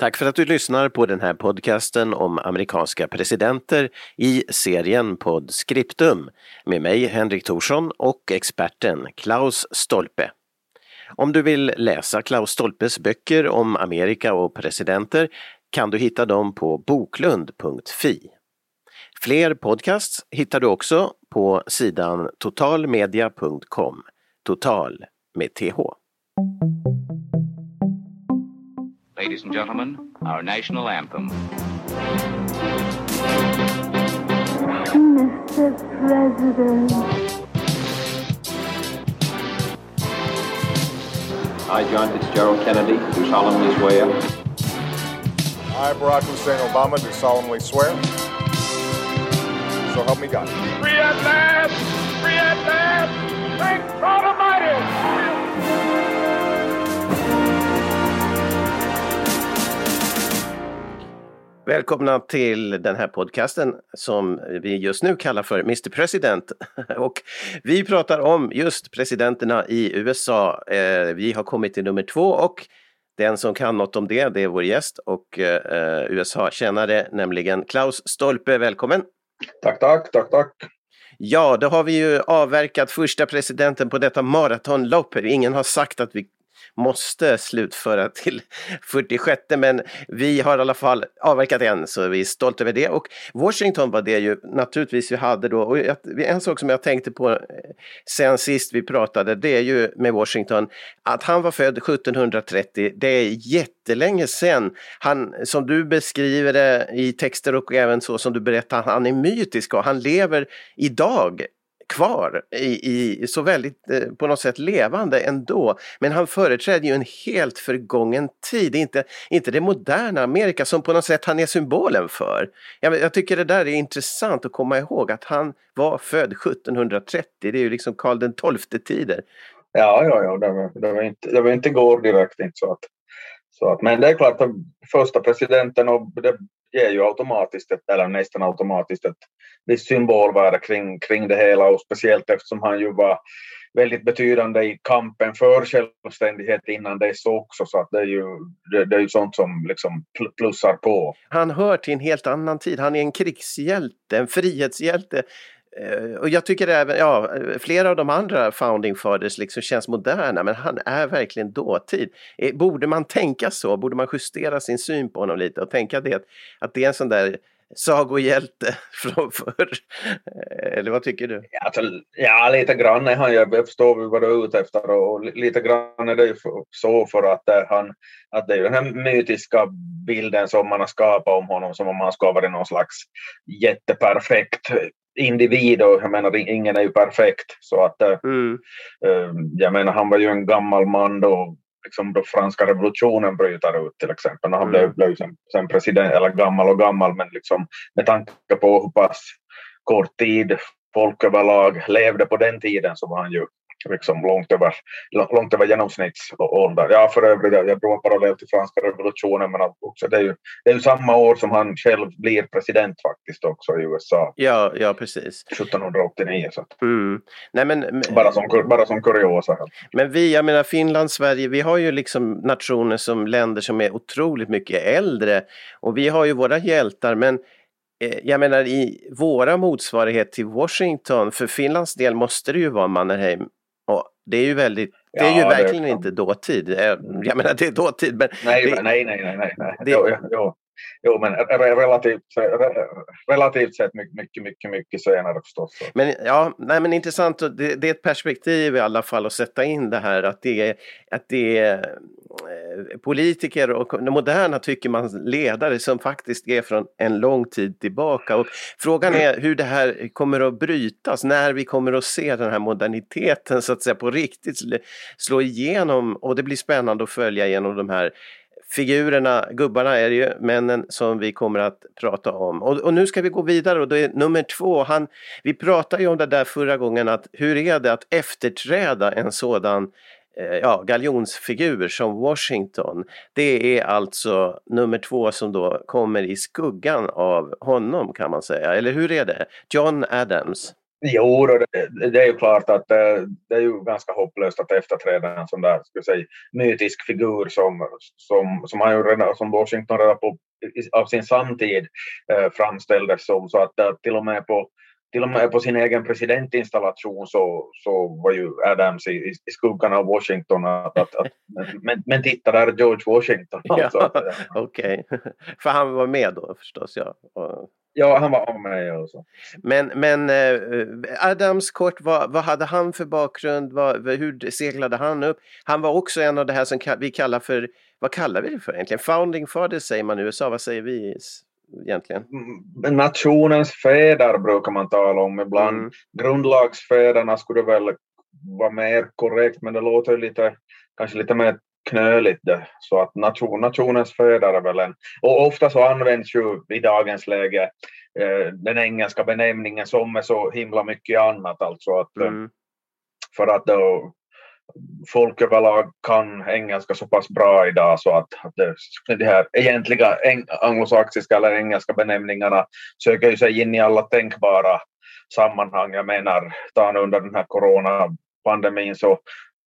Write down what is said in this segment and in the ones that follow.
Tack för att du lyssnar på den här podcasten om amerikanska presidenter i serien Podscriptum med mig Henrik Thorsson och experten Klaus Stolpe. Om du vill läsa Klaus Stolpes böcker om Amerika och presidenter kan du hitta dem på boklund.fi. Fler podcasts hittar du också på sidan totalmedia.com. Total med TH. Ladies and gentlemen, our national anthem. Mr. President, I, John Fitzgerald Kennedy, do solemnly swear I, Barack Hussein Obama, do solemnly swear. So help me God. Free at last! Free at last! Thank God Almighty! Välkomna till den här podcasten som vi just nu kallar för Mr President. Och vi pratar om just presidenterna i USA. Eh, Vi har kommit till nummer två och den som kan något om det, det är vår gäst och eh, USA-kännare, nämligen Klaus Stolpe. Välkommen! Tack, tack, tack, tack. Ja, då har vi ju avverkat första presidenten på detta maratonlopp. Ingen har sagt att vi måste slutföra till 46 men vi har i alla fall avverkat en så vi är stolta över det. Och Washington var det ju naturligtvis vi hade då. Och en sak som jag tänkte på eh, sen sist vi pratade det är ju med Washington att han var född 1730. Det är jättelänge sedan. Han, som du beskriver det i texter och även så som du berättar, han är mytisk och han lever idag kvar i, i så väldigt eh, på något sätt levande ändå. Men han företräder ju en helt förgången tid, inte, inte det moderna Amerika som på något sätt han är symbolen för. Jag, jag tycker det där är intressant att komma ihåg att han var född 1730, det är ju liksom Karl den XII-tider. Ja, ja, ja, det var, det var, inte, det var inte går direkt. Inte så att, så att, men det är klart att första presidenten och det ger ju automatiskt, ett, eller nästan automatiskt, ett visst symbolvärde kring, kring det hela och speciellt eftersom han ju var väldigt betydande i kampen för självständighet innan dess också så att det är ju, det, det är ju sånt som liksom plussar på. Han hör till en helt annan tid, han är en krigshjälte, en frihetshjälte. Eh, och jag tycker även, ja, eh, flera av de andra founding fathers liksom känns moderna men han är verkligen dåtid. Eh, borde man tänka så? Borde man justera sin syn på honom lite och tänka det att det är en sån där sagohjälte från förr? Eller vad tycker du? Alltså, ja, lite grann är han, jag förstår vad du är ute efter och lite grann är det ju så för att han, att det är den här mytiska bilden som man har skapat om honom som om han skulle ha varit någon slags jätteperfekt individ och jag menar ingen är ju perfekt så att eh, Mm. eh, jag menar han var ju en gammal man då liksom då franska revolutionen bryter ut till exempel. Han Mm. blev, blev sen, sen president, eller gammal och gammal men liksom med tanke på hur pass kort tid folk överlag levde på den tiden så var han ju liksom långt över, långt över genomsnittsålder. Ja, för övrigt, jag drog en parallell till franska revolutionen men också det är, ju, det är ju samma år som han själv blir president faktiskt också i USA, Ja, ja precis. 1789. Så att, Mm. Nej, men, bara, som, bara som kuriosa. Men vi, jag menar Finland, Sverige, vi har ju liksom nationer som länder som är otroligt mycket äldre och vi har ju våra hjältar men eh, jag menar i våra motsvarighet till Washington, för Finlands del måste det ju vara Mannerheim och det är ju väldigt, det är ju Ja, det- verkligen inte dåtid. Eh, Jag menar det är dåtid men Nej, det, nej, nej, nej, nej. det- Jo, jo, jo. men relativt, relativt sett mycket, mycket, mycket, mycket senare förstås. Men ja, nej men intressant det, det är ett perspektiv i alla fall att sätta in det här att det är, att det är eh, politiker och moderna tycker man ledare som faktiskt är från en lång tid tillbaka och frågan är hur det här kommer att brytas, när vi kommer att se den här moderniteten så att säga på riktigt slå igenom och det blir spännande att följa genom de här figurerna, gubbarna är det ju, männen som vi kommer att prata om. Och, och nu ska vi gå vidare och då är nummer två, han, vi pratade ju om det där förra gången att hur är det att efterträda en sådan eh, ja, galjonsfigur som Washington. Det är alltså nummer två som då kommer i skuggan av honom kan man säga, eller hur är det? John Adams. Jo, det, det är ju klart att det, det är ju ganska hopplöst att efterträda en sån där ska säga, mytisk figur som, som, som, han ju redan, som Washington redan på, av sin samtid eh, framställdes som. Så att eh, till och med på till och med på sin egen presidentinstallation så, så var ju Adams i, i skuggan av Washington. Att, att, att, men, men titta, där är George Washington. Alltså, ja, Okej, okay. för han var med då förstås. Ja, och... ja han var med. Också. Men, men eh, Adams kort, vad, vad hade han för bakgrund? Vad, hur seglade han upp? Han var också en av det här som vi kallar för, vad kallar vi det för egentligen? Founding fathers säger man i USA, vad säger vi egentligen? Mm, nationens fäder brukar man tala om ibland. Mm. Grundlagsfäderna skulle väl vara mer korrekt, men det låter lite, kanske lite mer knöligt det. Så att nation, nationens är väl en... Och ofta så används ju i dagens läge eh, den engelska benämningen som är så himla mycket annat. Alltså att, eh, mm. För att då folk överlag kan engelska så pass bra idag så att, att det, de här egentliga anglosaxiska eller engelska benämningarna söker ju sig in i alla tänkbara sammanhang. Jag menar, ta under den här coronapandemin så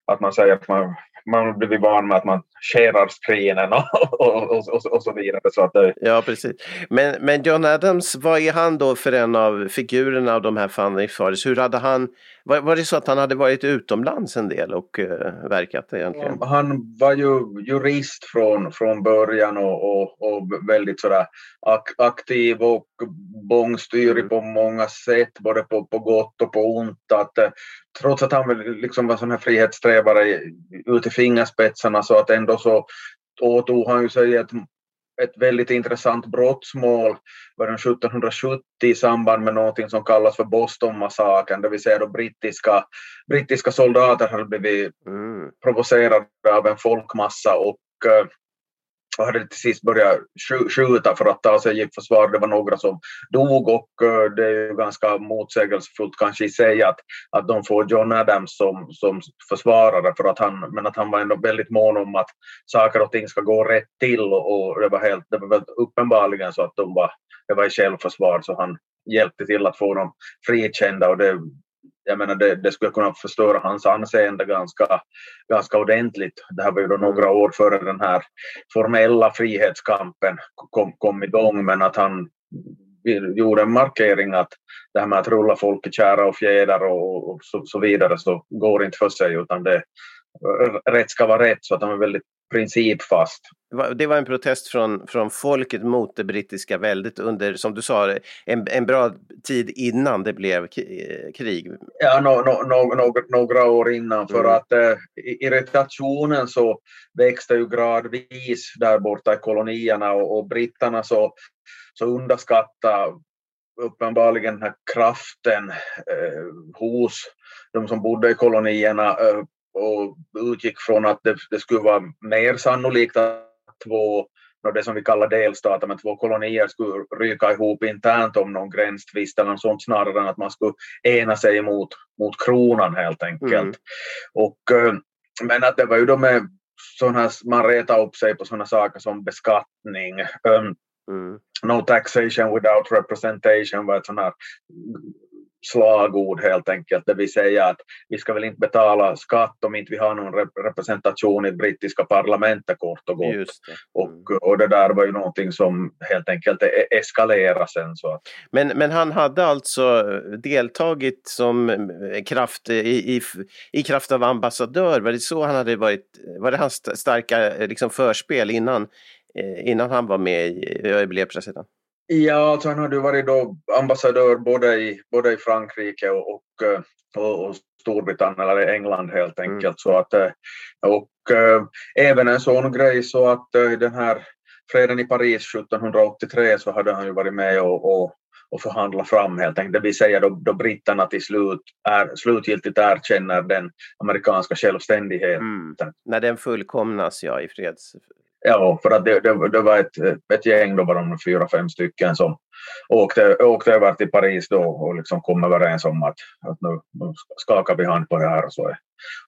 att man säger att man man har blivit van med att man skärar skrinen och, och, och, och, så vidare. Så att det... Ja, precis. Men, men John Adams, vad är han då för en av figurerna av de här Founding Fathers? Hur hade han, var, var det så att han hade varit utomlands en del och uh, verkat egentligen? Han var ju jurist från, från början och, och, och väldigt sådär ak aktiv och bångstyrig mm. på många sätt, både på, på gott och på ont. Att, eh, trots att han liksom var sån här frihetssträvare ut i fingerspetsarna så att ändå så åtog han ju sig ett, ett väldigt intressant brottsmål var 1770 i samband med någonting som kallas för Bostonmassakern, det vill säga då brittiska, brittiska soldater hade blivit mm. provocerade av en folkmassa och eh, och hade till sist börjat skjuta för att ta sig i försvar. Det var några som dog och eh, det är ju ganska motsägelsefullt kanske i sig att, att de får John Adams som, som försvarare för att han, men att han var ändå väldigt mån om att saker och ting ska gå rätt till och det var helt, det var uppenbarligen så att de var, det var i självförsvar så han hjälpte till att få dem frikända och det jag menar det, det skulle kunna förstöra hans anseende ganska, ganska ordentligt. Det här var ju då några år före den här formella frihetskampen kom, kom igång men att han gjorde en markering att det här med att rulla folk i kära och fjäder och, och så, så, vidare så går inte för sig utan det, rätt ska vara rätt så att han är väldigt principfast. Det var en protest från, från folket mot det brittiska väldet under, som du sa, en, en bra tid innan det blev krig. Ja, no, no, no, no några år innan för mm. att eh, irritationen så växte ju gradvis där borta i kolonierna och, och britterna så, så underskattade uppenbarligen den här kraften eh, hos de som bodde i kolonierna eh, och utgick från att det, det skulle vara mer sannolikt att två det som vi kallar delstater, men två kolonier skulle ryka ihop internt om någon gränstvist eller något sånt snarare än att man skulle ena sig mot, mot kronan helt enkelt. Mm. Och, eh, men att det var ju då med sådana här, man retade upp sig på sådana saker som beskattning, um, mm. no taxation without representation var ett sånt här slagord helt enkelt, det vill säga att vi ska väl inte betala skatt om inte vi har någon representation i det brittiska parlamentet kort och gott. Det. Och, mm. och det där var ju någonting som helt enkelt e-, eskalerade sen. Så att. Men, men han hade alltså deltagit som eh, kraft i, i, i kraft av ambassadör, var det så han hade varit, var det hans starka eh, liksom, förspel innan, eh, innan han var med i, blev president? Ja, alltså han hade varit då ambassadör både i, både i Frankrike och, och, och, och Storbritannien eller England helt mm. enkelt. Mm. Så att, eh, och äh, även en sån grej så att den här freden i Paris 1783 så hade han ju varit med och, och, och förhandlat fram helt enkelt. Det vill säga då, då britterna till slut är, slutgiltigt erkänner den amerikanska självständigheten. Mm. När den fullkomnas ja i freds, Ja, för att det, det, det var ett, ett gäng, då var de fyra, fem stycken som, åkte, åkte över till Paris då och liksom kom överens om att, att nu, nu skakar vi hand på det här och så är,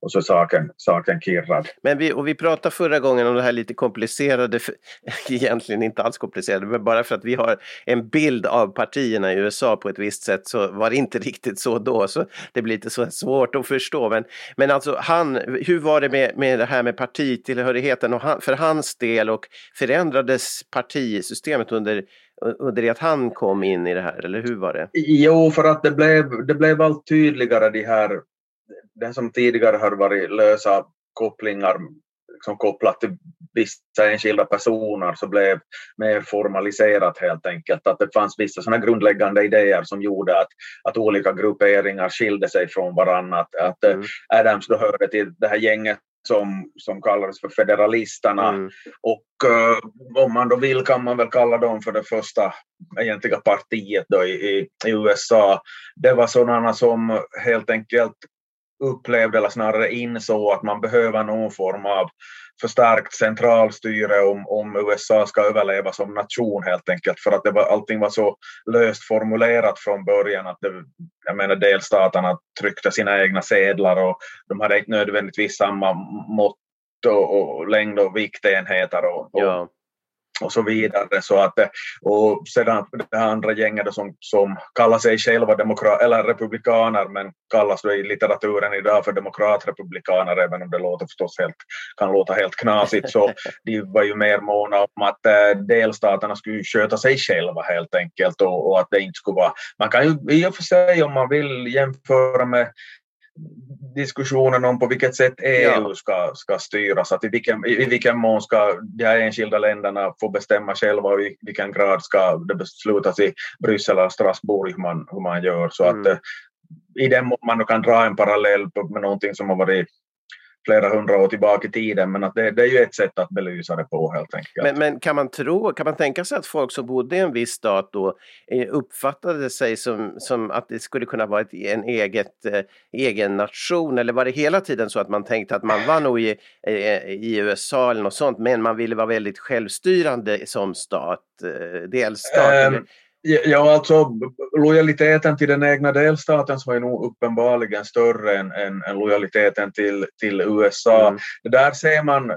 och så är saken, saken kirrad. Men vi, och vi pratade förra gången om det här lite komplicerade, egentligen inte alls komplicerade, men bara för att vi har en bild av partierna i USA på ett visst sätt så var det inte riktigt så då, så det blir lite så svårt att förstå. Men, men alltså han, hur var det med, med det här med partitillhörigheten och han, för hans del och förändrades partisystemet under under det att han kom in i det här, eller hur var det? Jo, för att det blev, det blev allt tydligare de här, den som tidigare har varit lösa kopplingar liksom kopplat till vissa enskilda personer så blev mer formaliserat helt enkelt. Att det fanns vissa sådana grundläggande idéer som gjorde att, att olika grupperingar skilde sig från varandra. Att, att mm. Adams då hörde till det här gänget som, som kallades för Federalisterna. Mm. Och uh, om man då vill kan man väl kalla dem för det första egentliga partiet då i, i, i USA. Det var sådana som helt enkelt upplevde, eller snarare insåg att man behöver någon form av förstärkt centralstyre om, om USA ska överleva som nation helt enkelt. För att det var, allting var så löst formulerat från början att det, jag menar delstaterna tryckte sina egna sedlar och de hade inte nödvändigtvis samma mått och, och längd och viktenheter och, och ja och så vidare. Så att, eh, och sedan det andra gänget som, som kallar sig själva demokrat, eller republikaner men kallas då i litteraturen idag för demokratrepublikaner även om det låter förstås helt, kan låta helt knasigt så de var ju mer måna om att äh, delstaterna skulle sköta sig själva helt enkelt och, och, att det inte skulle vara... Man kan ju i och för sig om man vill jämföra med diskussionen om på vilket sätt EU ja. ska, ska styras, att i vilken, i vilken mån ska de här enskilda länderna få bestämma själva och i vilken grad ska det beslutas i Bryssel eller Strasbourg hur man, hur man gör. Så mm. att eh, i den mån man kan dra en parallell med någonting som har varit flera hundra år tillbaka i tiden. Men att det, det, är ju ett sätt att belysa det på helt enkelt. Men, men, kan man tro, kan man tänka sig att folk som bodde i en viss stat då eh, uppfattade sig som, som att det skulle kunna vara ett, en eget, eh, egen nation? Eller var det hela tiden så att man tänkte att man var nog i, eh, i USA eller något sånt men man ville vara väldigt självstyrande som stat, eh, delstat? Um, Ja, alltså lojaliteten till den egna delstaten var ju nog uppenbarligen större än, än, än lojaliteten till, till USA. Mm. Där ser man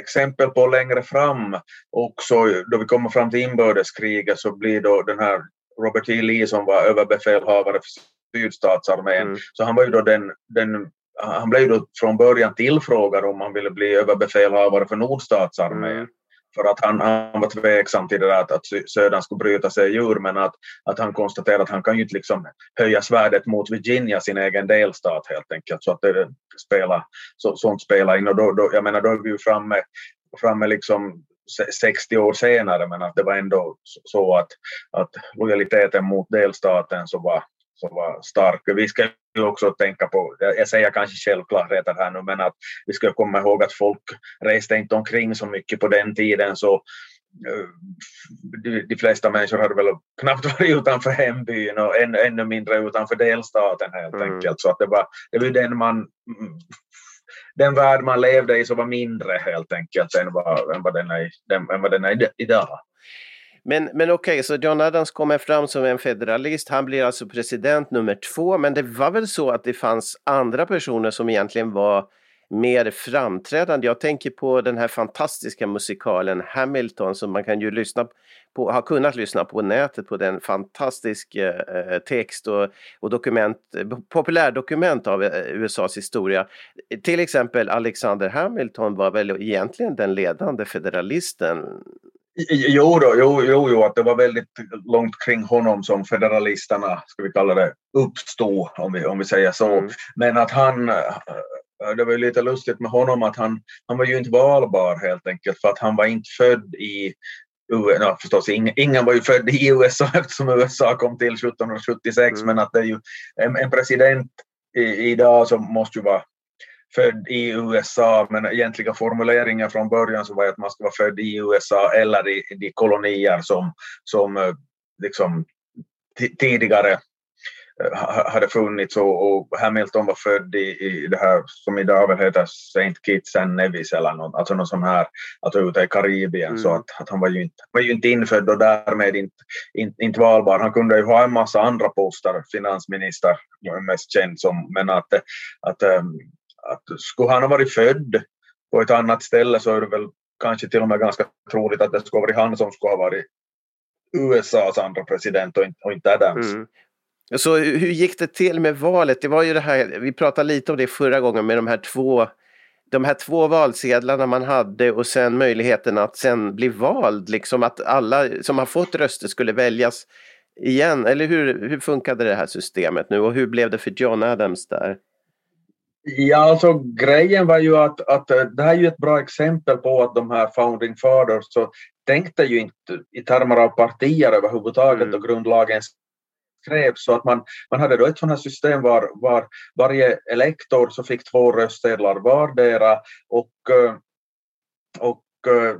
exempel på längre fram också då vi kommer fram till inbördeskriget så blir då den här Robert E. Lee som var överbefälhavare för sydstatsarmén, mm. så han var ju då den, den han blev då från början tillfrågad om han ville bli överbefälhavare för nordstatsarmén. Mm för att han, han var tveksam till det där att, att södern skulle bryta sig ur men att, att han konstaterade att han kan ju inte liksom höja svärdet mot Virginia, sin egen delstat helt enkelt. Så att det spelar, så, sånt spelar in och då, då, jag menar, då är vi ju framme, framme liksom 60 år senare men att det var ändå så att, att lojaliteten mot delstaten så var, så var stark. Vi ska ju också tänka på, jag säger kanske självklarheter här nu, men att vi ska komma ihåg att folk reste inte omkring så mycket på den tiden så eh, de, de flesta människor hade väl knappt varit utanför hembyn och än, ännu mindre utanför delstaten helt mm. enkelt. Så att det var, det var den man den värld man levde i så var mindre helt enkelt än vad, än vad, den, är, den, än vad den är idag. Men, men okej, okay, så John Adams kommer fram som en federalist. Han blir alltså president nummer två. Men det var väl så att det fanns andra personer som egentligen var mer framträdande. Jag tänker på den här fantastiska musikalen Hamilton som man kan ju lyssna på, har kunnat lyssna på nätet på den fantastisk eh, text och, och dokument, populärdokument av eh, USAs historia. Till exempel Alexander Hamilton var väl egentligen den ledande federalisten Jo, då, jo, jo, jo, att det var väldigt långt kring honom som federalisterna, ska vi kalla det, uppstod, om vi, om vi säger så. Mm. Men att han, eh, det var ju lite lustigt med honom att han, han var ju inte valbar helt enkelt för att han var inte född i Ja, förstås, ingen, ingen var ju född i USA eftersom USA kom till 1776 mm. men att det är ju en, en president i, idag som måste ju vara född i USA, men egentliga formuleringen från början så var att man ska vara född i USA eller i de kolonier som, som eh, liksom tidigare ha- hade funnits och, och Hamilton var född i, i det här som idag väl heter St. Kitts and Nevis eller något, alltså någon sån här, alltså ute i Karibien Mm. så att, att han var ju inte, var ju inte infödd och därmed inte, inte, inte valbar. Han kunde ju ha en massa andra poster, finansminister mest känd som, men att, att, ehm, att skulle han ha varit född på ett annat ställe så är det väl kanske till och med ganska troligt att det skulle ha varit han som skulle ha varit USAs andra president och inte, och inte Adams. Mm. Så hur hur gick det till med valet? Det var ju det här, vi pratade lite om det förra gången med de här två de här två valsedlarna man hade och sen möjligheten att sen bli vald, liksom att alla som har fått röster skulle väljas igen. Eller hur, hur funkade det här systemet nu och hur blev det för John Adams där? Ja, alltså grejen var ju att, att eh, det här är ju ett bra exempel på att de här founding fathers så tänkte ju inte i termer av partier överhuvudtaget Mm. och grundlagen skrevs så att man, man hade då ett sådant här system var, var varje elektor så fick två röstsedlar vardera och, eh, och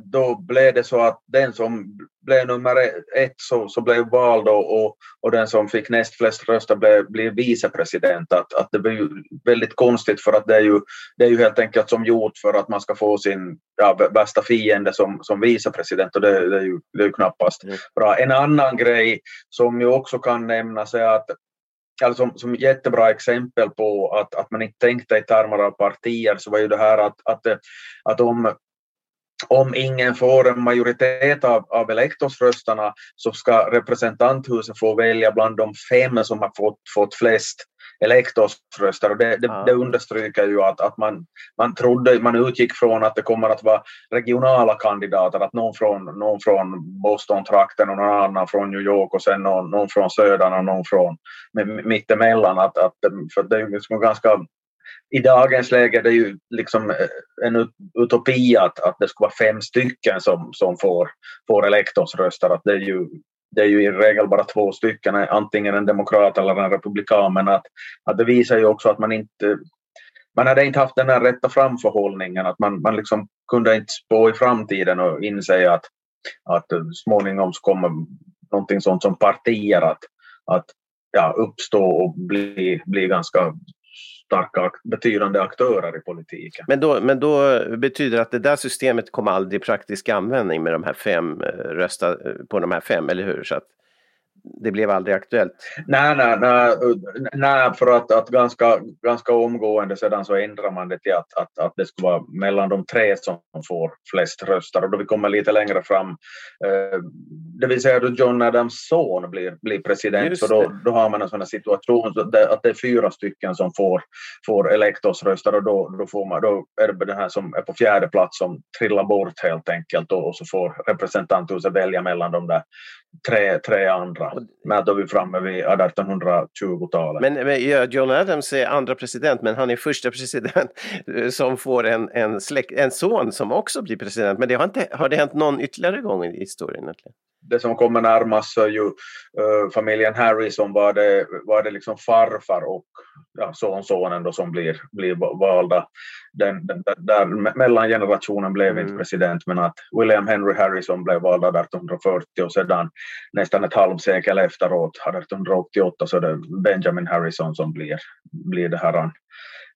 då blev det så att den som blev nummer ett så, så blev vald och, och, och den som fick näst flest röster blev, blev vicepresident. Att, att det blev väldigt konstigt för att det är, ju, det är ju helt enkelt som gjort för att man ska få sin ja, vä- värsta fiende som, som vicepresident och det, det, är ju, det är ju knappast Mm. bra. En annan grej som ju också kan nämnas är att alltså som, som jättebra exempel på att, att man inte tänkte i termer av partier så var ju det här att, att, eh, att om, om ingen får en majoritet av, av elektorsrösterna så ska representanthuset få välja bland de fem som har fått, fått flest elektorsröster. Och det, det, Ah. det understryker ju att, att man, man trodde, man utgick från att det kommer att vara regionala kandidater, att någon från, någon från Boston-trakten och någon annan från New York och sen någon, någon från södern och någon från mittemellan. Att, att, för det är liksom ganska i dagens läge är det ju liksom eh, en utopi att, att det ska vara fem stycken som, som får, får elektorsröster. Att det, är ju, det är ju i regel bara två stycken, antingen en demokrat eller en republikan. Men att, att det visar ju också att man inte man hade inte haft den här rätta framförhållningen, att man, man liksom kunde inte spå i framtiden och inse att, att småningom så kommer någonting sånt som partier att, att ja, uppstå och bli, bli ganska starka, betydande aktörer i politiken. Men då, men då betyder det att det där systemet kommer aldrig i praktisk användning med de här fem eh, rösta eh, på de här fem, eller hur? Så att det blev aldrig aktuellt. Nej, nej, nej, nej för att, att ganska, ganska omgående sedan så ändrar man det till att, att, att det ska vara mellan de tre som får flest röster och då vi kommer lite längre fram, eh, det vill säga då John Adams son blir, blir president, Just så då, då har man en sån här situation så att det, att det är fyra stycken som får, får elektorsröster och då, då, får man, då är det den här som är på fjärde plats som trillar bort helt enkelt och, och så får representanthuset välja mellan de där tre, tre andra. Men då är vi framme vid 1820-talet. Men, men ja, John Adams är andra president, men han är första president eh, som får en, en, släkt, en son som också blir president. Men det har, inte, har det hänt någon ytterligare gång i historien? Egentligen? Det som kommer närmast så är ju eh, familjen Harry som var det, var det liksom farfar och ja, sonsonen då som blir, blir valda. Den, den, där, där me- mellangenerationen blev Mm. inte president men att William Henry Harrison blev vald 1840 och sedan nästan ett halvsekel efteråt, 1888, så är det Benjamin Harrison som blir, blir det här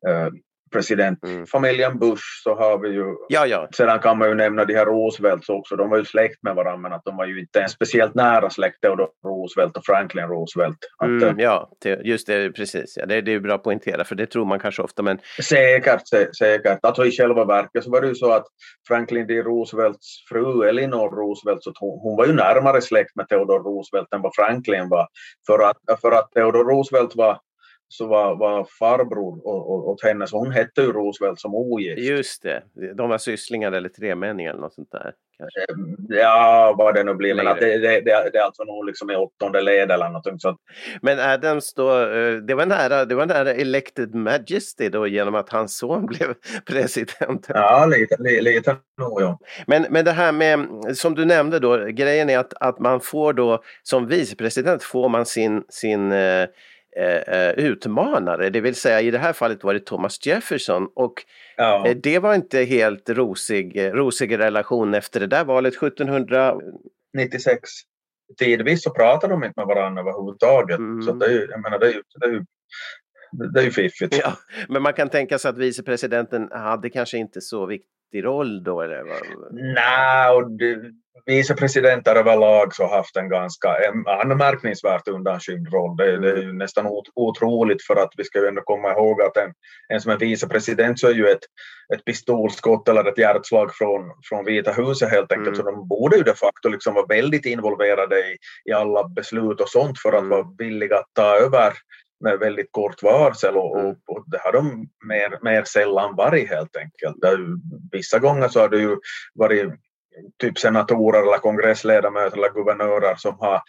eh, president. Mm. Familjen Bush så har vi ju Ja, ja. Sedan kan man ju nämna de här Roosevelts också. De var ju släkt med varandra men att de var ju inte en speciellt nära släkt Theodore Roosevelt och Franklin Roosevelt. Att, Mm, eh, ja, just det, precis. Ja, det, det är bra att poängtera, för det tror man kanske ofta. Men Säkert, sä, säkert. Alltså i själva verket så var det ju så att Franklin D. Roosevelts fru Elinor Roosevelt, så hon, hon var ju närmare släkt med Theodore Roosevelt än vad Franklin var. För att, för att Theodore Roosevelt var så var, var farbror åt henne, så hon hette ju Roosevelt som ogift. just det, de var sysslingar eller tremänningar eller något sånt där. Kanske. Ja, vad det nu blir, men Längre. att det, det, det, det är alltså nog liksom i åttonde led eller någonting. Så att, Men Adams då, eh, det var nära, det var nära elected majesty då genom att hans son blev president. ja, lite, lite, lite nog ja. Men, men det här med, som du nämnde då, grejen är att, att man får då som vicepresident får man sin, sin eh, eh, utmanare, det vill säga i det här fallet var det Thomas Jefferson och ja. eh, det var inte helt rosig, eh, rosig relation efter det där valet 1700, 96. tidvis så pratar de inte med varandra överhuvudtaget. Mm. Så det är, ju- jag menar, det är ju, det är ju, det är ju fiffigt. Ja, men man kan tänka sig att vicepresidenten hade kanske inte så viktig roll då eller? vad? Nej, och vicepresidenter överlag så har haft en ganska en anmärkningsvärt undanskymd roll. Det, det är ju nästan ot- otroligt för att vi ska ju ändå komma ihåg att en, en som är vicepresident så är ju ett, ett pistolskott eller ett hjärtslag från, från Vita huset helt enkelt. Mm. Så de borde ju de facto liksom vara väldigt involverade i, i alla beslut och sånt för att Mm. vara villiga att ta över med väldigt kort varsel och, Mm. och, och det har de mer, mer sällan varit helt enkelt. Vissa gånger så har det ju varit typ senatorer eller kongressledamöter eller guvernörer som har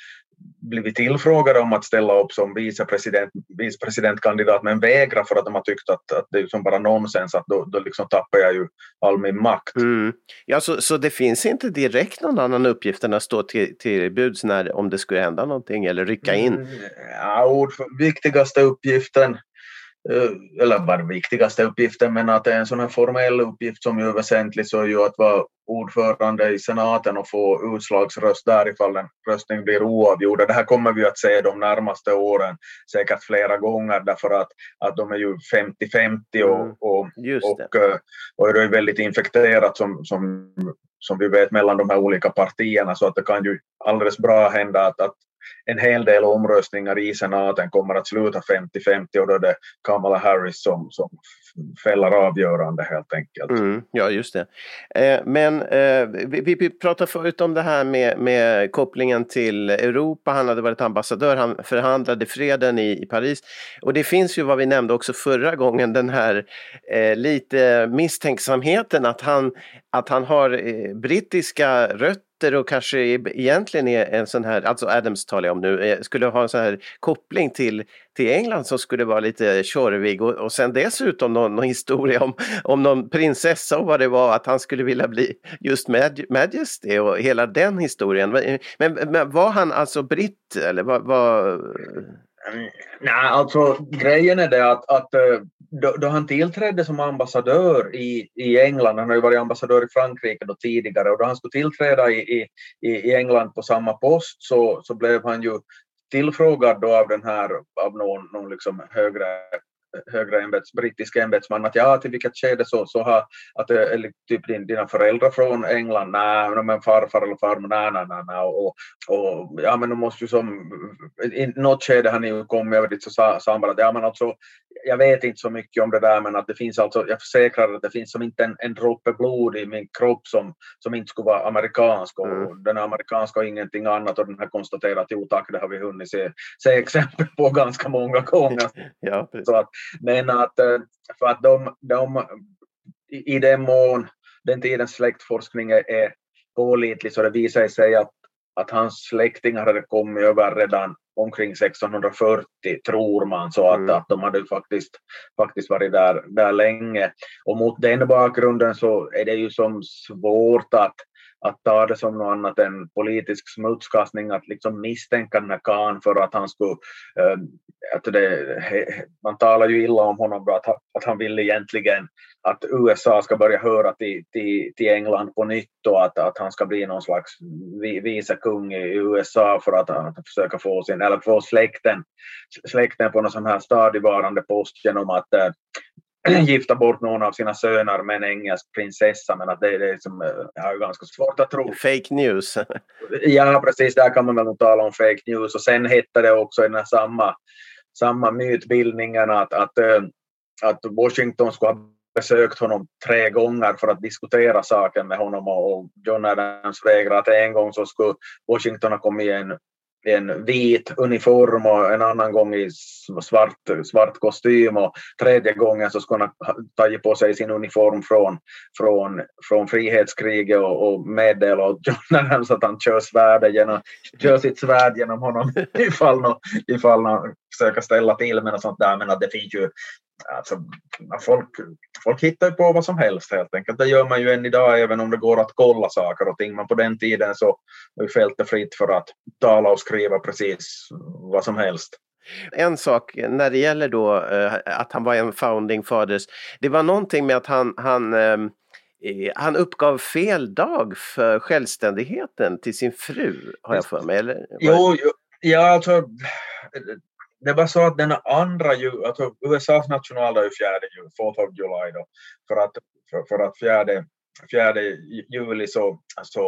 blivit tillfrågade om att ställa upp som vicepresident, vicepresidentkandidat men vägrar för att de har tyckt att, att det är som bara nonsens att då, då liksom tappar jag ju all min makt. Mm. Ja, så, så det finns inte direkt någon annan uppgift än att stå till, till buds när, om det skulle hända någonting eller rycka in? Mm, Ja, ord, viktigaste uppgiften, eller bara viktigaste uppgiften, men att det är en sån här formell uppgift som ju är väsentlig så är ju att vara ordförande i senaten och få utslagsröst där ifall en röstning blir oavgjord. Och Det här kommer vi att se de närmaste åren, säkert flera gånger därför att, att de är ju 50-50 Mm. och, och Just det. och, eh, och det är väldigt infekterat som, som, som vi vet mellan de här olika partierna så att det kan ju alldeles bra hända att, att en hel del omröstningar i senaten kommer att sluta 50-50 och då är det Kamala Harris som, som fäller avgörande helt enkelt. Mm, ja, just det. Eh, men eh, vi, vi- pratade förut om det här med, med kopplingen till Europa. Han hade varit ambassadör, han förhandlade freden i, i Paris. Och det finns ju vad vi nämnde också förra gången, den här eh, lite misstänksamheten att han, att han har eh, brittiska rötter och kanske egentligen är en sån här, alltså Adams talar jag om nu, eh, skulle ha en sån här koppling till, till England som skulle vara lite tjorvig och, och sen dessutom någon, någon historia om, om någon prinsessa och vad det var, att han skulle vilja bli just Maj- Majesty och hela den historien. Men, men var han alltså britt eller vad? Nej, alltså grejen är det att, att eh, då, då han tillträdde som ambassadör i, i England, han har ju varit ambassadör i Frankrike då tidigare, och då han skulle tillträda i, i, i England på samma post så, så blev han ju tillfrågad då av den här, av någon, någon liksom högre högre ämbets, brittisk ämbetsman att ja, till vilket skede så, så har att eh, eller typ din, dina föräldrar från England, nej, men farfar eller farmor, nej, nej, nej, nej. Och, och ja, men de måste ju som, i något skede har ni ju kommit över dit så sa, sa han bara att ja, men alltså, jag vet inte så mycket om det där, men att det finns alltså, jag försäkrar att det finns som inte en, en droppe blod i min kropp som, som inte skulle vara amerikansk och Mm. den är amerikansk och ingenting annat och den har konstaterat att jo tack, det har vi hunnit se, se exempel på ganska många gånger. Ja, precis. Så att, men att, eh, för att de, de i, i den mån den tidens släktforskning är, är pålitlig så det visar sig att, att hans släktingar hade kommit över redan omkring 1640 tror man så att, Mm. att de hade faktiskt, faktiskt varit där, där länge. Och mot den bakgrunden så är det ju som svårt att, att ta det som något annat än politisk smutskastning, att liksom misstänka den här kan för att han skulle eh, att det, man talar ju illa om honom att, han- att han vill egentligen att USA ska börja höra till, till, till England på nytt och att, att han ska bli någon slags vice vicekung i USA för att, att försöka få sin, eller få släkten, släkten på någon sån här stadigvarande post genom att eh, gifta bort någon av sina söner med en engelsk prinsessa men att det, är som, eh, jag har ju ganska svårt att tro. Fake news. Ja, precis. Där kan man väl tala om fake news. Och sen hette det också i den här samma, samma mytbildningen att, att, eh, att Washington skulle ha besökt honom tre gånger för att diskutera saken med honom och, John Adams vägrade att en gång så skulle Washington ha kommit i en, en vit uniform och en annan gång i svart, svart kostym och tredje gången så skulle han ha tagit på sig sin uniform från, från, från frihetskriget och, och meddela åt John Adams att han kör, genom, kör sitt svärd genom honom ifall, nå, ifall han försöker ställa till med något sånt där. Men att det finns ju Alltså, folk, folk hittar på vad som helst helt enkelt. Det gör man ju än idag även om det går att kolla saker och ting. Men på den tiden så var ju fältet fritt för att tala och skriva precis vad som helst. En sak när det gäller då eh, att han var en founding fathers. Det var någonting med att han, han ehm, eh, han uppgav fel dag för självständigheten till sin fru, har jag för mig. Eller? Jo, jo, ja alltså det var så att den andra ju, alltså USAs nationaldag är fjärde juli, 4 of July då, för att, för, för att fjärde 4 juli så, så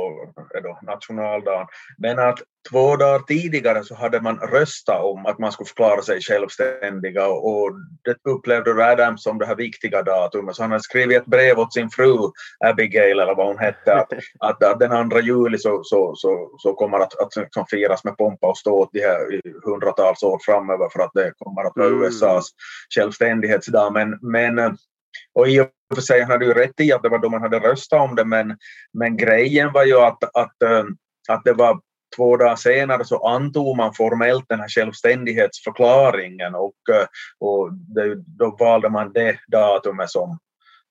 är då nationaldagen. Men att två dagar tidigare så hade man röstat om att man skulle förklara sig självständiga och det upplevde Adams som det här viktiga datumet. Så han hade skrivit ett brev åt sin fru Abigail eller vad hon hette att, att, att den 2 juli så, så, så, så kommer att, att liksom firas med pompa och ståt de här hundratals år framöver för att det kommer att vara mm. USAs självständighetsdag. Men, men och i och för sig hade du rätt i att det var då man hade röstat om det, men, men grejen var ju att, att, eh, att det var två dagar senare så antog man formellt den här självständighetsförklaringen och, eh, och det, då valde man det datumet som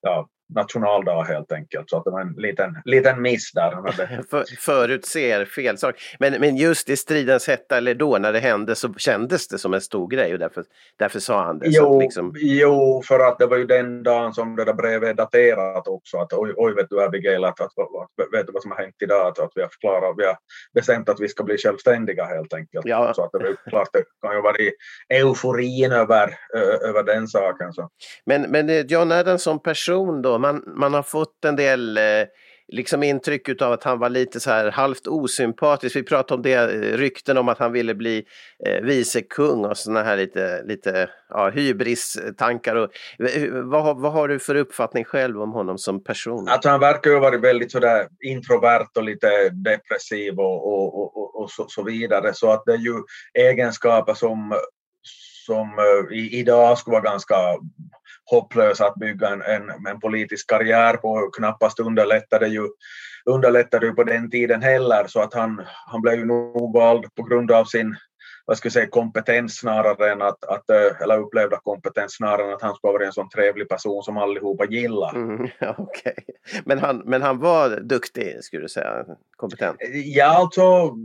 ja, nationaldag helt enkelt. Så att det var en liten, liten miss där. Han hade... För, förutser fel sak. Men, men just i stridens hetta eller då när det hände så kändes det som en stor grej och därför, därför sa han det. Jo, liksom... jo, för att det var ju den dagen som det där brevet är daterat också. Att oj, oj vet du Abigail, att, att, att, vet du vad som har hänt idag? Att, att vi har förklarat, vi har bestämt att vi ska bli självständiga helt enkelt. Ja. Så att det var klart, det kan ju vara euforin över, över den saken. Så. Men, men eh, John Adams som person då, man, man har fått en del eh, liksom intryck av att han var lite så här halvt osympatisk. Vi pratade om det, eh, rykten om att han ville bli eh, vicekung och sådana här lite, lite ja, hybristankar. Och, eh, vad, vad har du för uppfattning själv om honom som person? Att han verkar ju ha varit väldigt sådär introvert och lite depressiv och, och, och, och så, så, vidare. Så att det är ju egenskaper som, som eh, i, idag skulle vara ganska hopplös att bygga en, en, en politisk karriär på. Knappast underlättade ju, underlättade ju på den tiden heller så att han, han blev ju nog vald på grund av sin vad ska jag säga, kompetens snarare än att, att, eh, eller upplevda kompetens snarare än att han skulle vara en sån trevlig person som allihopa gillar. Mm, okay. men, han, men han var duktig, skulle du säga, kompetent? Ja, alltså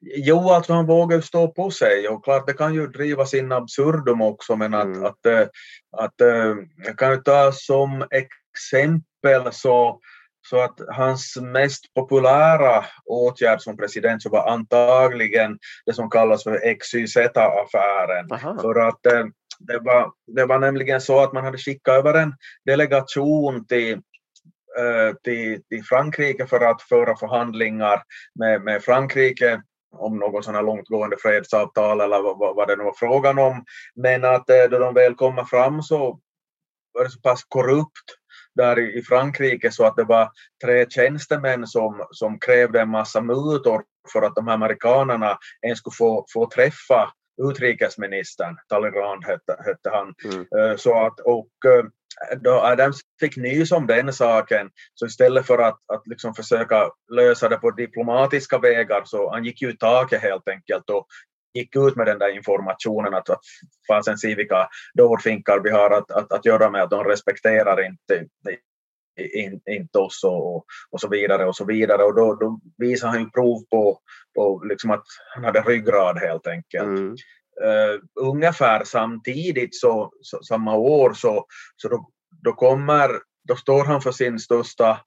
Jo, alltså han vågar stå på sig och klart det kan ju drivas in absurdum också men att, mm. att, att, att eh, jag kan ju ta som exempel så, så att hans mest populära åtgärd som president så var antagligen det som kallas för XYZ-affären. För att eh, det var, det var nämligen så att man hade skickat över en delegation till eh, till, till Frankrike för att föra förhandlingar med, med Frankrike om någon sån här långtgående fredsavtal eller vad, vad det nu var frågan om. Men att eh, då de väl kommer fram så var det så pass korrupt där i Frankrike så att det var tre tjänstemän som, som krävde en massa mutor för att de här amerikanerna ens skulle få, få träffa utrikesministern, Talleyrand hette, hette han. Mm. Eh, så att, och eh, då Adams fick nys om den saken, så istället för att, att liksom försöka lösa det på diplomatiska vägar så han gick ju i taket helt enkelt och gick ut med den där informationen att, att fasen se vilka dårfinkar vi har att, att, att göra med, att de respekterar inte, in, inte oss och, och så vidare och så vidare. Och då, då visade han ju prov på, på liksom att han hade ryggrad helt enkelt. Mm uh, ungefär samtidigt, så, så, samma år, så, så då, då, kommer, då står han för sin största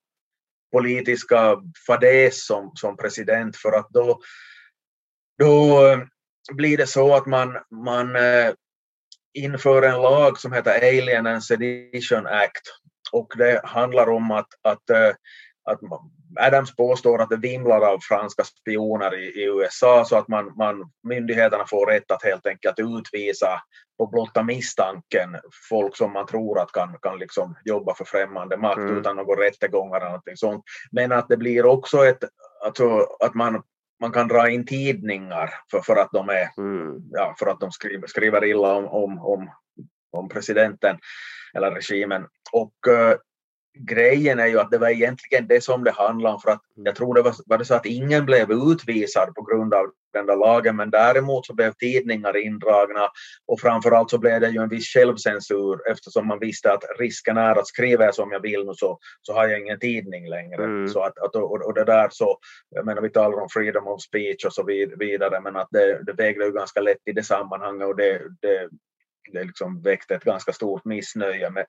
politiska fadäs som, som president för att då, då eh, blir det så att man, man uh, inför en lag som heter Alien and Sedition Act och det handlar om att, att, att Adams påstår att det vimlar av franska spioner i, i, USA så att man, man, myndigheterna får rätt att helt enkelt utvisa på blotta misstanken folk som man tror att kan, kan liksom jobba för främmande makt mm. utan någon rättegångar eller någonting sånt. Men att det blir också ett, alltså, att man, man kan dra in tidningar för, för att de är, mm. ja, för att de skriver, skriver illa om, om, om, om presidenten eller regimen. Och uh, grejen är ju att det var egentligen det som det handlade om för att jag tror det var, var det så att ingen blev utvisad på grund av den där lagen men däremot så blev tidningar indragna och framförallt så blev det ju en viss självcensur eftersom man visste att risken är att skriver jag som jag vill nu så, så har jag ingen tidning längre. Mm. Så att, att, och, och det där så, jag menar vi talar om freedom of speech och så vidare men att det, det vägde ju ganska lätt i det sammanhanget och det, det, det liksom väckte ett ganska stort missnöje med,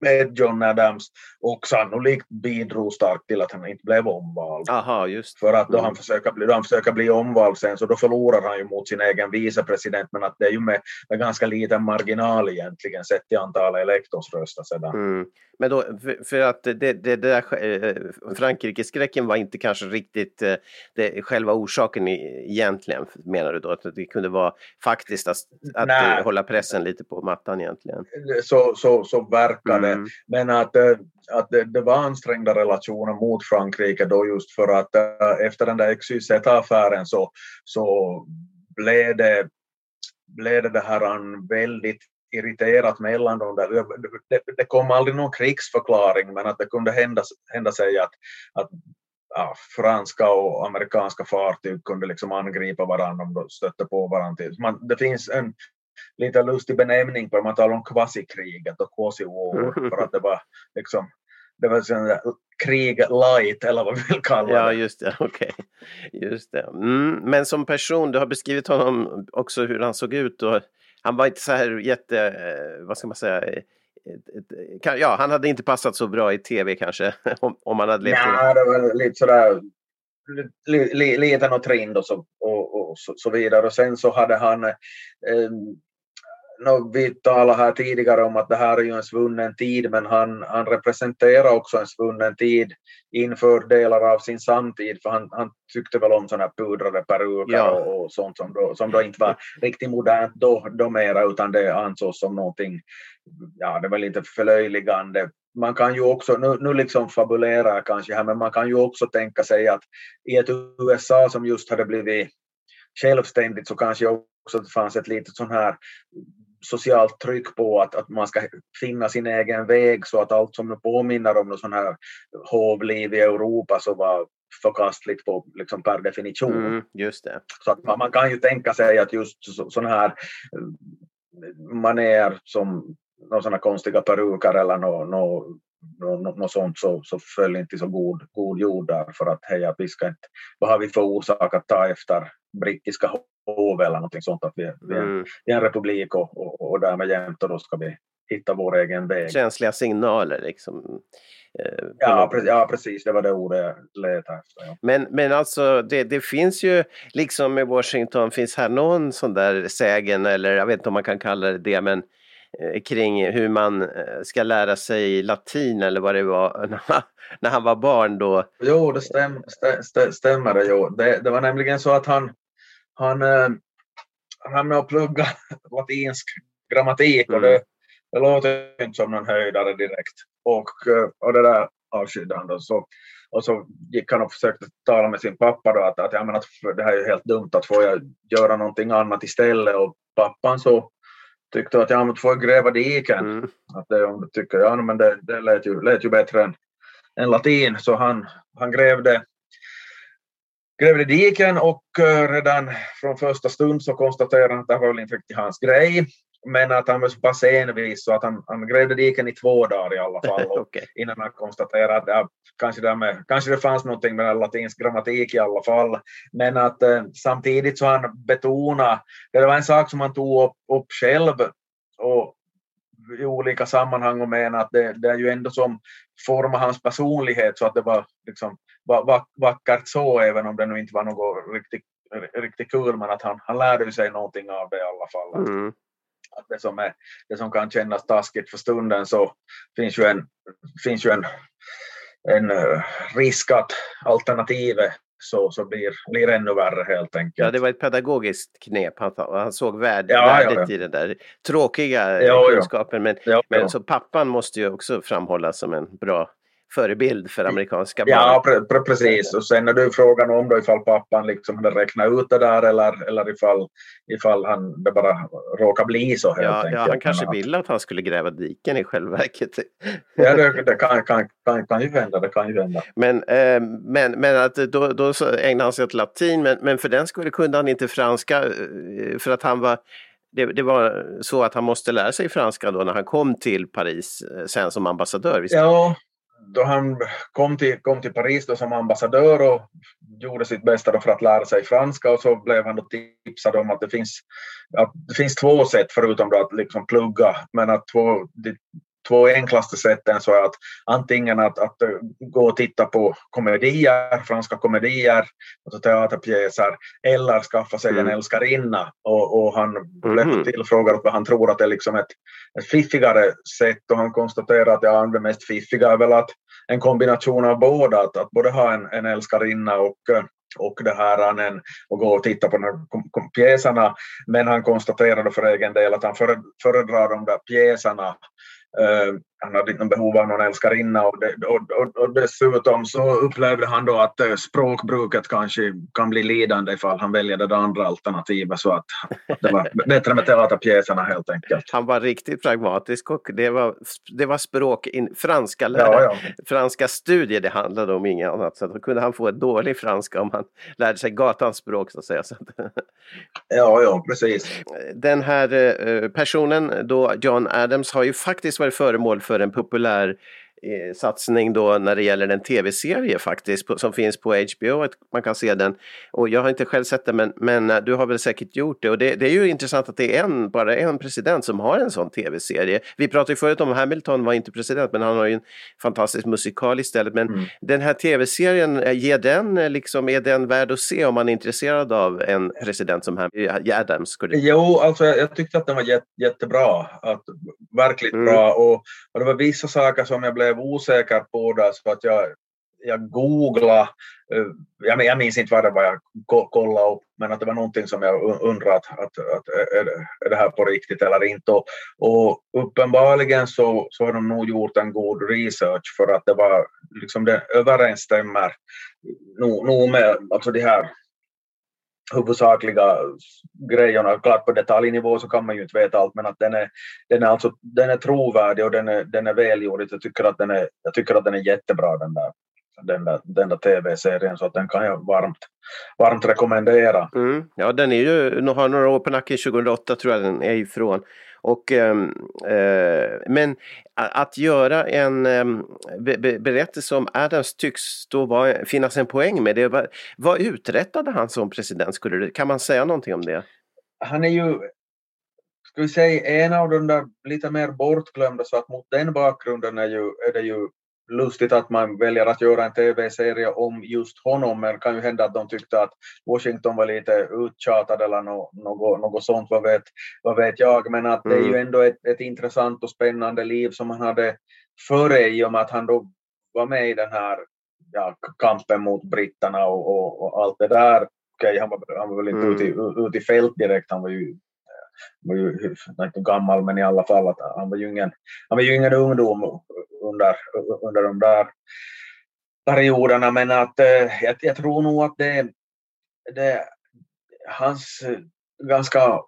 med John Adams och sannolikt bidrog starkt till att han inte blev omvald. Aha, just För att då Mm. han, försöker bli, då han försöker bli omvald sen så då förlorar han ju mot sin egen vicepresident men att det är ju med, med ganska liten marginal egentligen sett till antalet elektorsröster sedan. Mm. Men då, för, för att det, det, det där eh, Frankrike-skräcken var inte kanske riktigt eh, det, själva orsaken egentligen, menar du då? Att det kunde vara faktiskt att, att hålla pressen lite på mattan egentligen? Så, så, så verkar det. Mm. mm. Men att, eh, att det, det var ansträngda relationer mot Frankrike då just för att eh, efter den där XYZ-affären så, så blev det, blev det, det här en väldigt irriterat mellan dem. Där. Det, det kom aldrig någon krigsförklaring men att det kunde hända, hända sig att, att ja, franska och amerikanska fartyg kunde liksom angripa varandra om de stötte på varandra. Man, det finns en lite lustig benämning på det, man talar om quasi-kriget och quasi-war för att det var liksom det var sån krig light eller vad vi vill kalla Ja, det. just det. Okej. Just det. Mm. Men som person, du har beskrivit honom också hur han såg ut och han var inte så här jätte, eh, vad ska man säga, eh, ja, han hade inte passat så bra i tv kanske, om, om han hade levt Nej, det var lite sådär liten och trind och så, och, och så, så vidare. Och sen så hade han eh, no, vi talade här tidigare om att det här är ju en svunnen tid men han, han representerar också en svunnen tid inför delar av sin samtid för han, han tyckte väl om sådana här pudrade peruker Ja. och, och sånt som då, som då inte var riktigt modernt då, då mera utan det ansågs som någonting, ja det var lite förlöjligande. Man kan ju också, nu, nu liksom fabulerar jag kanske här, men man kan ju också tänka sig att i ett USA som just hade blivit självständigt så kanske också det fanns ett litet sån här socialt tryck på att, att man ska finna sin egen väg så att allt som nu påminner om något sån här hovliv i Europa så var förkastligt på, liksom per definition. Mm, just det. Så att man, man kan ju tänka sig att just så, sån här eh, maner som några sådana konstiga peruker eller no, no, no, no sånt så, så föll inte i så god, god jord där för att heja vi ska inte, vad har vi för orsak att ta efter brittiska hov eller någonting sånt att vi, vi, är, Mm. vi är en republik och, och, och därmed jämt och då ska vi hitta vår egen väg. Känsliga signaler liksom. eh, Ja, något- pre, ja precis, det var det ordet jag letade efter. Ja. Men, men alltså det, det finns ju liksom med Washington, finns här någon sån där sägen eller jag vet inte om man kan kalla det det men kring hur man eh, ska lära sig latin eller vad det var när han, var barn då. Jo, det stäm, stä, stä, stämmer det. Jo. Det, det var nämligen så att han, han, eh, han hamnade och plugga latinsk grammatik och Mm. det, det låter inte som någon höjdare direkt. Och, eh, och det där avskydde han då. Så, och så gick han och försökte tala med sin pappa då att, att, menar, att det här är ju helt dumt att få jag göra någonting annat istället. Och pappan så tyckte att ja, men du får gräva diken. Mm. Att du tycker, ja men det, det lät, ju, lät ju bättre än, än latin. Så han, han grävde, grävde diken och eh, redan från första stund så konstaterade han att det här var väl inte riktigt hans grej. Men att han var så pass envis så att han, han grävde diken i två dagar i alla fall. Okej. innan han konstaterade att ja, kanske, det med, kanske det fanns någonting med latinsk grammatik i alla fall. Men att eh, samtidigt så han betonade, det var en sak som han tog upp, upp själv och i olika sammanhang och menade att det, det är ju ändå som formar hans personlighet så att det var liksom va, va, vackert så även om det nu inte var något riktigt, riktigt kul men att han, han lärde sig någonting av det i alla fall. Mm. Att det, som är, det som kan kännas taskigt för stunden så finns ju en, finns ju en, en eh, risk att alternativet så, så blir, blir ännu värre helt enkelt. Ja, det var ett pedagogiskt knep. Han, han såg värde, Ja, ja, värdet ja. i den där tråkiga Ja, ja. kunskapen. Men, Ja, men ja. så pappan måste ju också framhållas som en bra förebild för amerikanska barn. Ja, pre, pre, precis. Och sen är det ju frågan om då ifall pappan liksom hade räknat ut det där eller, eller ifall, ifall han, det bara råkar bli så helt Ja, enkelt. ja, han kanske ville att han skulle gräva diken i själva verket. Ja, det, det kan, kan, kan, kan ju hända. Det kan ju hända. Men, eh, men, men att då, då ägnade han sig åt latin, men, men för den skulle kunde han inte franska eh, för att han var det, det var så att han måste lära sig franska då när han kom till Paris eh, sen som ambassadör. Visst? Ja, då han kom till, kom till Paris då som ambassadör och gjorde sitt bästa då för att lära sig franska och så blev han då tipsad om att det finns, att det finns två sätt förutom då att liksom plugga men att två, de, två enklaste sätten så är att antingen att, att gå och titta på komedier, franska komedier, alltså teaterpjäser, eller skaffa sig mm. en älskarinna. Och, och han blev mm. tillfrågad vad han tror att det är liksom ett, ett fiffigare sätt och han konstaterar att ja, det mest fiffiga är väl att en kombination av båda, att, att både ha en, en älskarinna och och det här en, och gå och titta på de här pjäserna. Men han konstaterade för egen del att han föredrar de där pjäserna Uh, han hade inte behov av någon älskarinna och, det, och, och, och, dessutom så upplevde han då att uh, språkbruket kanske kan bli lidande ifall han väljer det andra alternativet så att, att det var bättre med teaterpjäserna helt enkelt. Han var riktigt pragmatisk och det var, det var språk, in, franska lärare, ja, ja. franska studier det handlade om, inget annat. Så då kunde han få ett dålig franska om han lärde sig gatans språk så att säga. ja, ja, precis. Den här uh, personen då, John Adams, har ju faktiskt varit föremål för för en populär satsning då när det gäller en tv-serie faktiskt som finns på HBO. Man kan se den. Och jag har inte själv sett den men, men eh, du har väl säkert gjort det. Och det, det, är ju intressant att det är en, bara en president som har en sån tv-serie. Vi pratade ju förut om Hamilton var inte president men han har ju en fantastisk musikal istället. Men mm. den här tv-serien, eh, ger den, liksom, är den värd att se om man är intresserad av en president som Adams? Skulle... Jo, alltså jag, jag tyckte att den var jätte, jättebra. Att, verkligt mm. bra. Och, och det var vissa saker som jag blev blev osäker på det så att jag, jag googlade, eh, jag, jag minns inte vad det var jag kollade upp, men att det var någonting som jag undrade att, att, att det, är det här på riktigt eller inte. Och, och uppenbarligen så, så har de nog gjort en god research för att det var liksom det överensstämmer nog, nog med alltså de här huvudsakliga grejerna. Klart på detaljnivå så kan man ju inte veta allt men att den är, den är, alltså, den är trovärdig och den är, den är välgjord. Jag tycker att den är, jag tycker att den är jättebra den där, den där, den där tv-serien så att den kan jag varmt, varmt rekommendera. Mm. Ja den är ju, nu har några år på nacken, 2008 tror jag den är ifrån. Och, ehm, eh, men att göra en eh, be berättelse om Adams tycks då var, finnas en poäng med det. Vad uträttade han som president? Skulle det, kan man säga någonting om det? Han är ju, ska vi säga, en av de där lite mer bortglömda så att mot den bakgrunden är, ju, är det ju lustigt att man väljer att göra en tv-serie om just honom, men det kan ju hända att de tyckte att Washington var lite uttjatad eller något, något, något sånt, vad vet, vad vet jag. Men att det är ju mm. ändå ett, ett intressant och spännande liv som han hade före i och med att han då var med i den här ja, kampen mot britterna och, och, och allt det där. Okej, han var, han var väl inte mm. ute, i, ute i fält direkt, han var ju var ju inte gammal, men i alla fall att han var ju ingen, han var ju ingen ungdom under, under de där perioderna. Men att eh, jag, jag, tror nog att det, det hans eh, ganska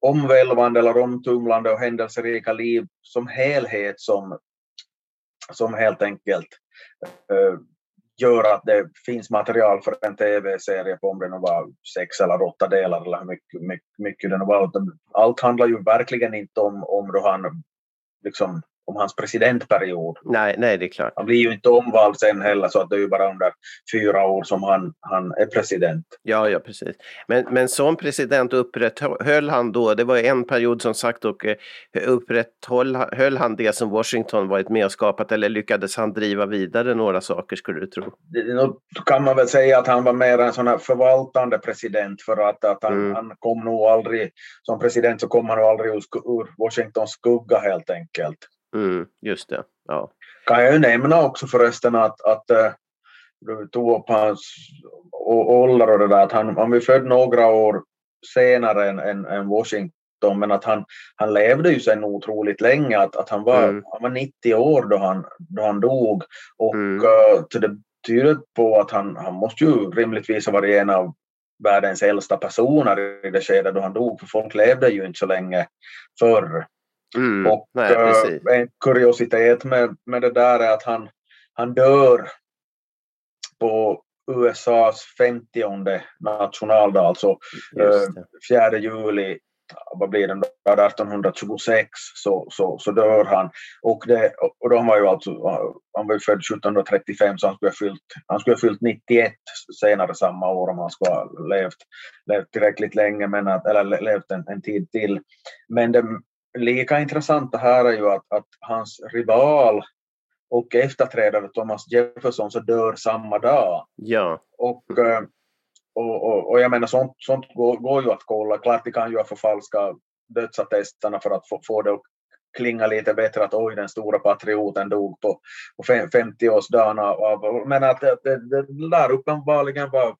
omvälvande eller omtumlande och händelserika liv som helhet som, som helt enkelt eh, gör att det finns material för en tv-serie på om det nu var sex eller åtta delar eller hur mycket, mycket, mycket det nu var. Allt handlar ju verkligen inte om, om då han liksom om hans presidentperiod. Nej, nej, det är klart. Han blir ju inte omvald sen heller så att det är ju bara under fyra år som han, han är president. Ja, ja precis. Men, men som president upprätthöll han då, det var en period som sagt och eh, upprätthöll höll han det som Washington varit med och skapat eller lyckades han driva vidare några saker skulle du tro? Nu kan man väl säga att han var mer en sån här förvaltande president för att, att han, mm. han kom nog aldrig, som president så kom han nog aldrig ur, ur Washingtons skugga helt enkelt. Mm, just det. Ja. Kan jag ju nämna också förresten att, att äh, du tog upp hans ålder och det där, att han, han var född några år senare än, än, än, Washington, men att han, han levde ju sen otroligt länge, att, att han, var, mm. han var 90 år då han, då han dog. Och mm. uh, det tyder på att han, han måste ju rimligtvis ha varit en av världens äldsta personer i det skedet då han dog, för folk levde ju inte så länge förr. Mm, och nej, äh, en kuriositet med, med det där är att han, han dör på USAs 50 nationaldag, alltså äh, 4 juli vad blir det, 1826 så, så, så dör han. Och, det, och då var ju alltså, han var ju född 1735 så han skulle ha fyllt, han skulle ha fyllt 91 senare samma år om han skulle ha levt, levt tillräckligt länge, men att, eller levt en, en tid till. Men det lika intressanta här är ju att, att hans rival och efterträdare Thomas Jefferson så dör samma dag. Ja. Och, eh, och, och, och jag menar sånt, sånt går, går ju att kolla. Klart de kan ju förfalska dödsattesterna för att få, få det att klinga lite bättre att oj den stora patrioten dog på, på 50-årsdagen av, men att det, det, där uppenbarligen var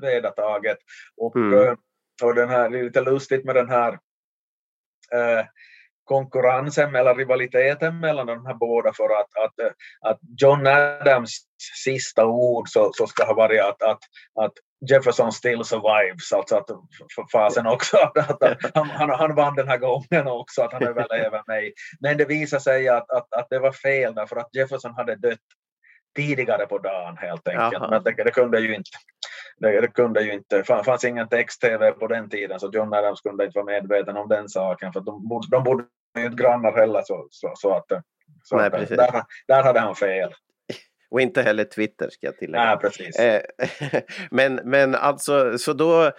vedertaget. Och, Mm. och den här, det är lite lustigt med den här eh, konkurrensen eller rivaliteten mellan de här båda för att, att, att John Adams sista ord så, så ska ha varit att, att, att Jefferson still survives, alltså att fasen också, att, han, han, han vann den här gången också, att han överlever mig. Men det visade sig att, att, att det var fel därför att Jefferson hade dött tidigare på dagen helt enkelt. Jaha. Men tänker, det kunde ju inte det, det kunde ju inte, det fanns ingen text-tv på den tiden så John Adams kunde inte vara medveten om den saken för de, borde- de bodde ju inte grannar heller så, så, så att, så Nej, att precis. där, där hade han fel. Och inte heller Twitter ska jag tillägga. Nej, precis. Eh, men, men alltså, så då,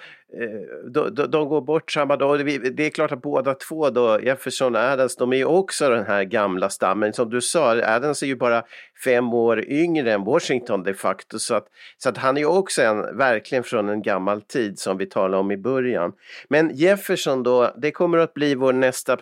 Eh, de, de går bort samma dag. Det är klart att båda två då, Jefferson och Adams, de är ju också den här gamla stammen. Som du sa, Adams är ju bara fem år yngre än Washington de facto. Så att, så att han är ju också en, verkligen från en gammal tid som vi talade om i början. Men Jefferson då, det kommer att bli vår nästa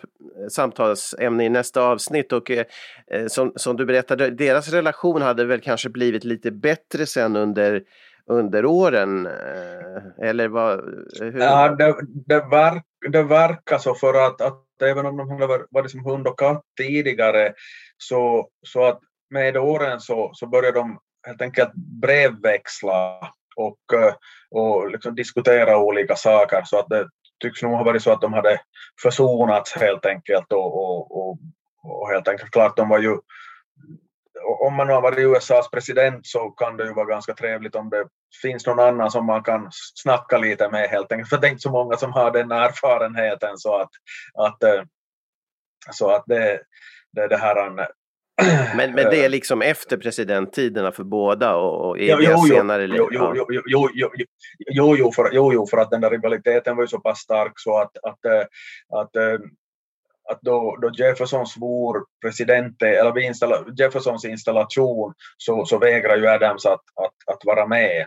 samtalsämne i nästa avsnitt och eh, eh, som, som du berättade, deras relation hade väl kanske blivit lite bättre sen under, under åren? Eh, eller vad? Eh, hur? Ja, det, det, verk, det verkar så för att, att även om de hade varit- som hund och katt tidigare så, så att med åren så, så började de helt enkelt brevväxla och, eh, och liksom diskutera olika saker så att det tycks nog ha varit så att de hade försonats helt enkelt och, och, och, och helt enkelt klart de var ju om man har varit USAs president så kan det ju vara ganska trevligt om det finns någon annan som man kan snacka lite med helt enkelt. För det är inte så många som har den erfarenheten så att, att, eh, så att det, det, det här an- Men, men det är liksom efter presidenttiderna för båda och, och Jo, eviga jo, jo, senare jo, jo, jo, jo, jo, jo, jo, jo, för, jo, jo, för att den där rivaliteten var ju så pass stark så att, att, eh, att, eh, att då, då Jefferson svor president, eller installa, Jeffersons installation så, så vägrar ju Adams att, att, att vara med.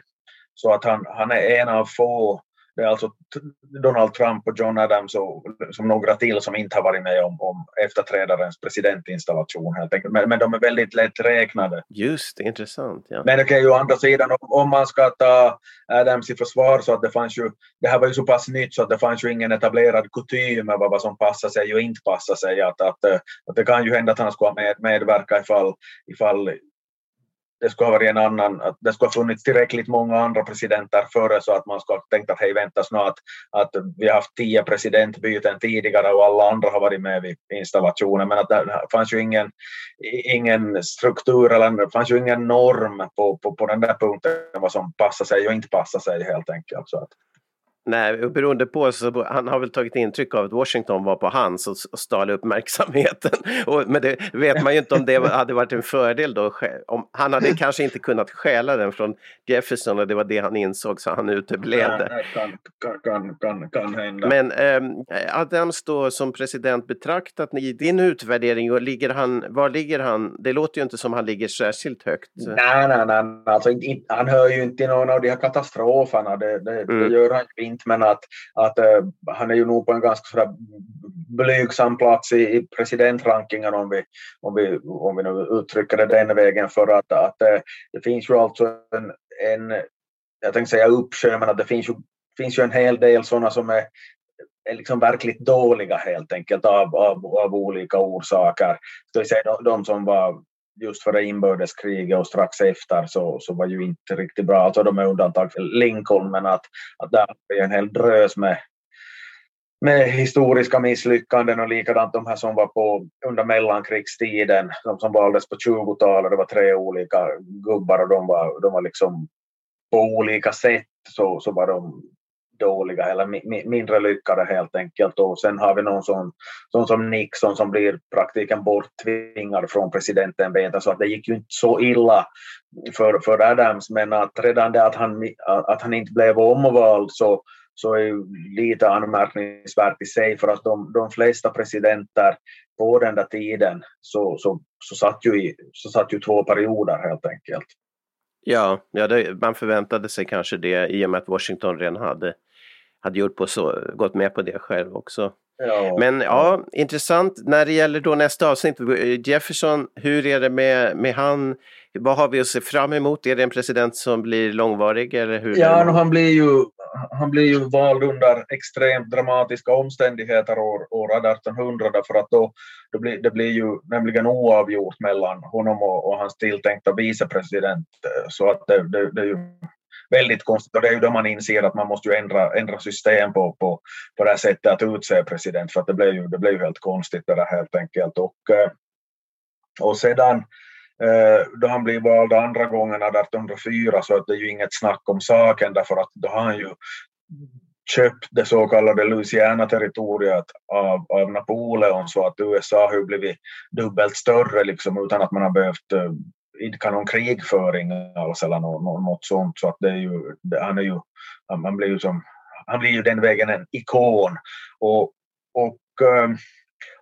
Så att han, han är en av få, det är alltså Donald Trump och John Adams och som några till som inte har varit med om, om efterträdarens presidentinstallation helt enkelt. Men, men de är väldigt lätt räknade. Just det, intressant. Ja. Men det kan ju å andra sidan, om, om man ska ta Adams i försvar så att det fanns ju, det här var ju så pass nytt så att det fanns ju ingen etablerad kutym över vad som passar sig och inte passar sig. Att, att, att det kan ju hända att han skulle med, medverka ifall, ifall det skulle ha varit en annan, att det skulle ha funnits tillräckligt många andra presidenter före så att man skulle ha tänkt att hej vänta snart att vi har haft tio presidentbyten tidigare och alla andra har varit med vid installationen men att det fanns ju ingen, ingen struktur eller det fanns ju ingen norm på, på, på den där punkten vad som passar sig och inte passar sig helt enkelt. Så att, Nej, beroende på så han har väl tagit intryck av att Washington var på hans och, och stal uppmärksamheten. Och, men det vet man ju inte om det hade varit en fördel då. Om, han hade kanske inte kunnat stjäla den från Jefferson och det var det han insåg så han uteblev. Nej, kan, kan, kan, kan, hända. Men eh, Adams då som president betraktat i din utvärdering, och ligger han, var ligger han? Det låter ju inte som han ligger särskilt högt. Nej, nej, nej. Alltså, han hör ju inte till någon av de här katastroferna, det, det, Mm. det gör han ju inte, men att, att eh, han är ju nog på en ganska sådär blygsam plats i, i presidentrankingen om vi, om, vi, om vi nu uttrycker det den vägen, för att, att eh, det finns ju alltså en, en jag tänkte säga uppsjö, men att det finns ju, finns ju en hel del sådana som är är liksom verkligt dåliga helt enkelt av, av, av olika orsaker. Ska vi säga de, de som var just före inbördeskriget och strax efter så, så var ju inte riktigt bra. Alltså de är undantag för Lincoln men att, att där är en hel drös med, med historiska misslyckanden och likadant de här som var på under mellankrigstiden, de som valdes på 20-talet, det var tre olika gubbar och de var, de var liksom på olika sätt så, så var de dåliga eller mi, mi, mindre lyckade helt enkelt. Och sen har vi någon sån, sån som Nixon som blir praktiken borttvingad från presidentämbetet. Så att det gick ju inte så illa för, för Adams men att redan det att han, att han inte blev omvald så, så är ju lite anmärkningsvärt i sig för att de, de flesta presidenter på den där tiden så, så, så, satt ju i, så satt ju två perioder helt enkelt. Ja, ja det, man förväntade sig kanske det i och med att Washington redan hade, hade gjort på så, gått med på det själv också. Ja. Men ja, intressant. När det gäller då nästa avsnitt, Jefferson, hur är det med, med han? Vad har vi att se fram emot? Är det en president som blir långvarig? Eller hur ja, han blir, ju, han blir ju vald under extremt dramatiska omständigheter år, år 1800 därför att då, då blir, det blir ju nämligen oavgjort mellan honom och, och hans tilltänkta vicepresident. Så att det, det, det är ju väldigt konstigt och det är ju då man inser att man måste ju ändra, ändra system på, på, på det här sättet att utse president för att det blev ju, det blev ju helt konstigt det där helt enkelt. Och, eh, och sedan eh, då han blev vald andra gången 1804 så att det är ju inget snack om saken därför att då har han ju köpt det så kallade Louisiana-territoriet av, av Napoleon så att USA har ju blivit dubbelt större liksom utan att man har behövt eh, idka någon krigföring alls eller något, något sånt. Så att det är ju, det, han, är ju, han, blir ju som, han blir ju den vägen en ikon. Och, och, ehm,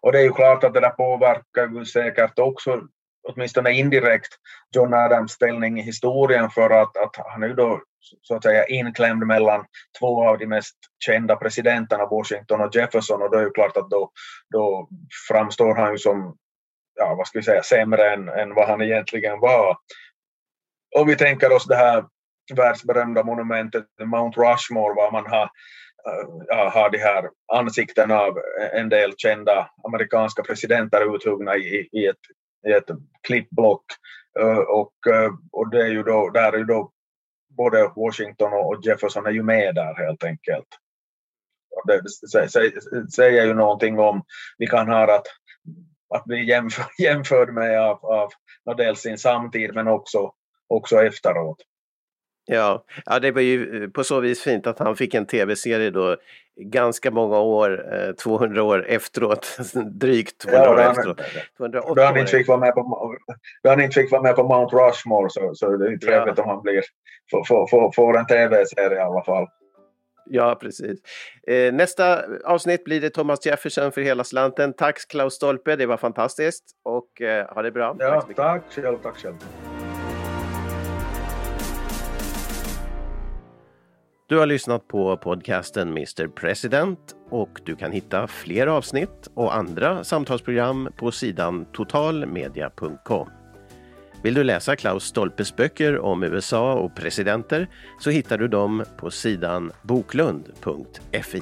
och det är ju klart att det där påverkar ju säkert också åtminstone indirekt John Adams ställning i historien för att, att han är ju då så att säga inklämd mellan två av de mest kända presidenterna, Washington och Jefferson och då är det klart att då, då framstår han ju som ja, vad ska vi säga, sämre än, än vad han egentligen var. Om vi tänker oss det här världsberömda monumentet Mount Rushmore, var man har, ja, har de här ansiktena av en del kända amerikanska presidenter uthuggna i, i, ett, i ett klippblock. Eh, och, eh, och det är ju då, där är ju då både Washington och Jefferson är ju med där helt enkelt. Det säger ju någonting om, vi kan höra att att bli jämför, jämförd med av, av dels sin samtid men också, också efteråt. Ja, ja, det var ju eh, på så vis fint att han fick en tv-serie då ganska många år, 200 eh, år efteråt, drygt 200 ja, år efteråt. Då han, inte fick vara med på, då han inte fick vara med på Mount Rushmore så, så det är trevligt ja. om han blir, får, får, får en tv-serie i alla fall. Ja, precis. Eh, nästa avsnitt blir det Thomas Jefferson för hela slanten. Tack Klaus Stolpe, det var fantastiskt och eh, ha det bra. Ja, tack, tack själv, tack själv. Du har lyssnat på podcasten Mr President och du kan hitta fler avsnitt och andra samtalsprogram på sidan totalmedia.com. Vill du läsa Klaus Stolpes böcker om USA och presidenter så hittar du dem på sidan boklund.fi.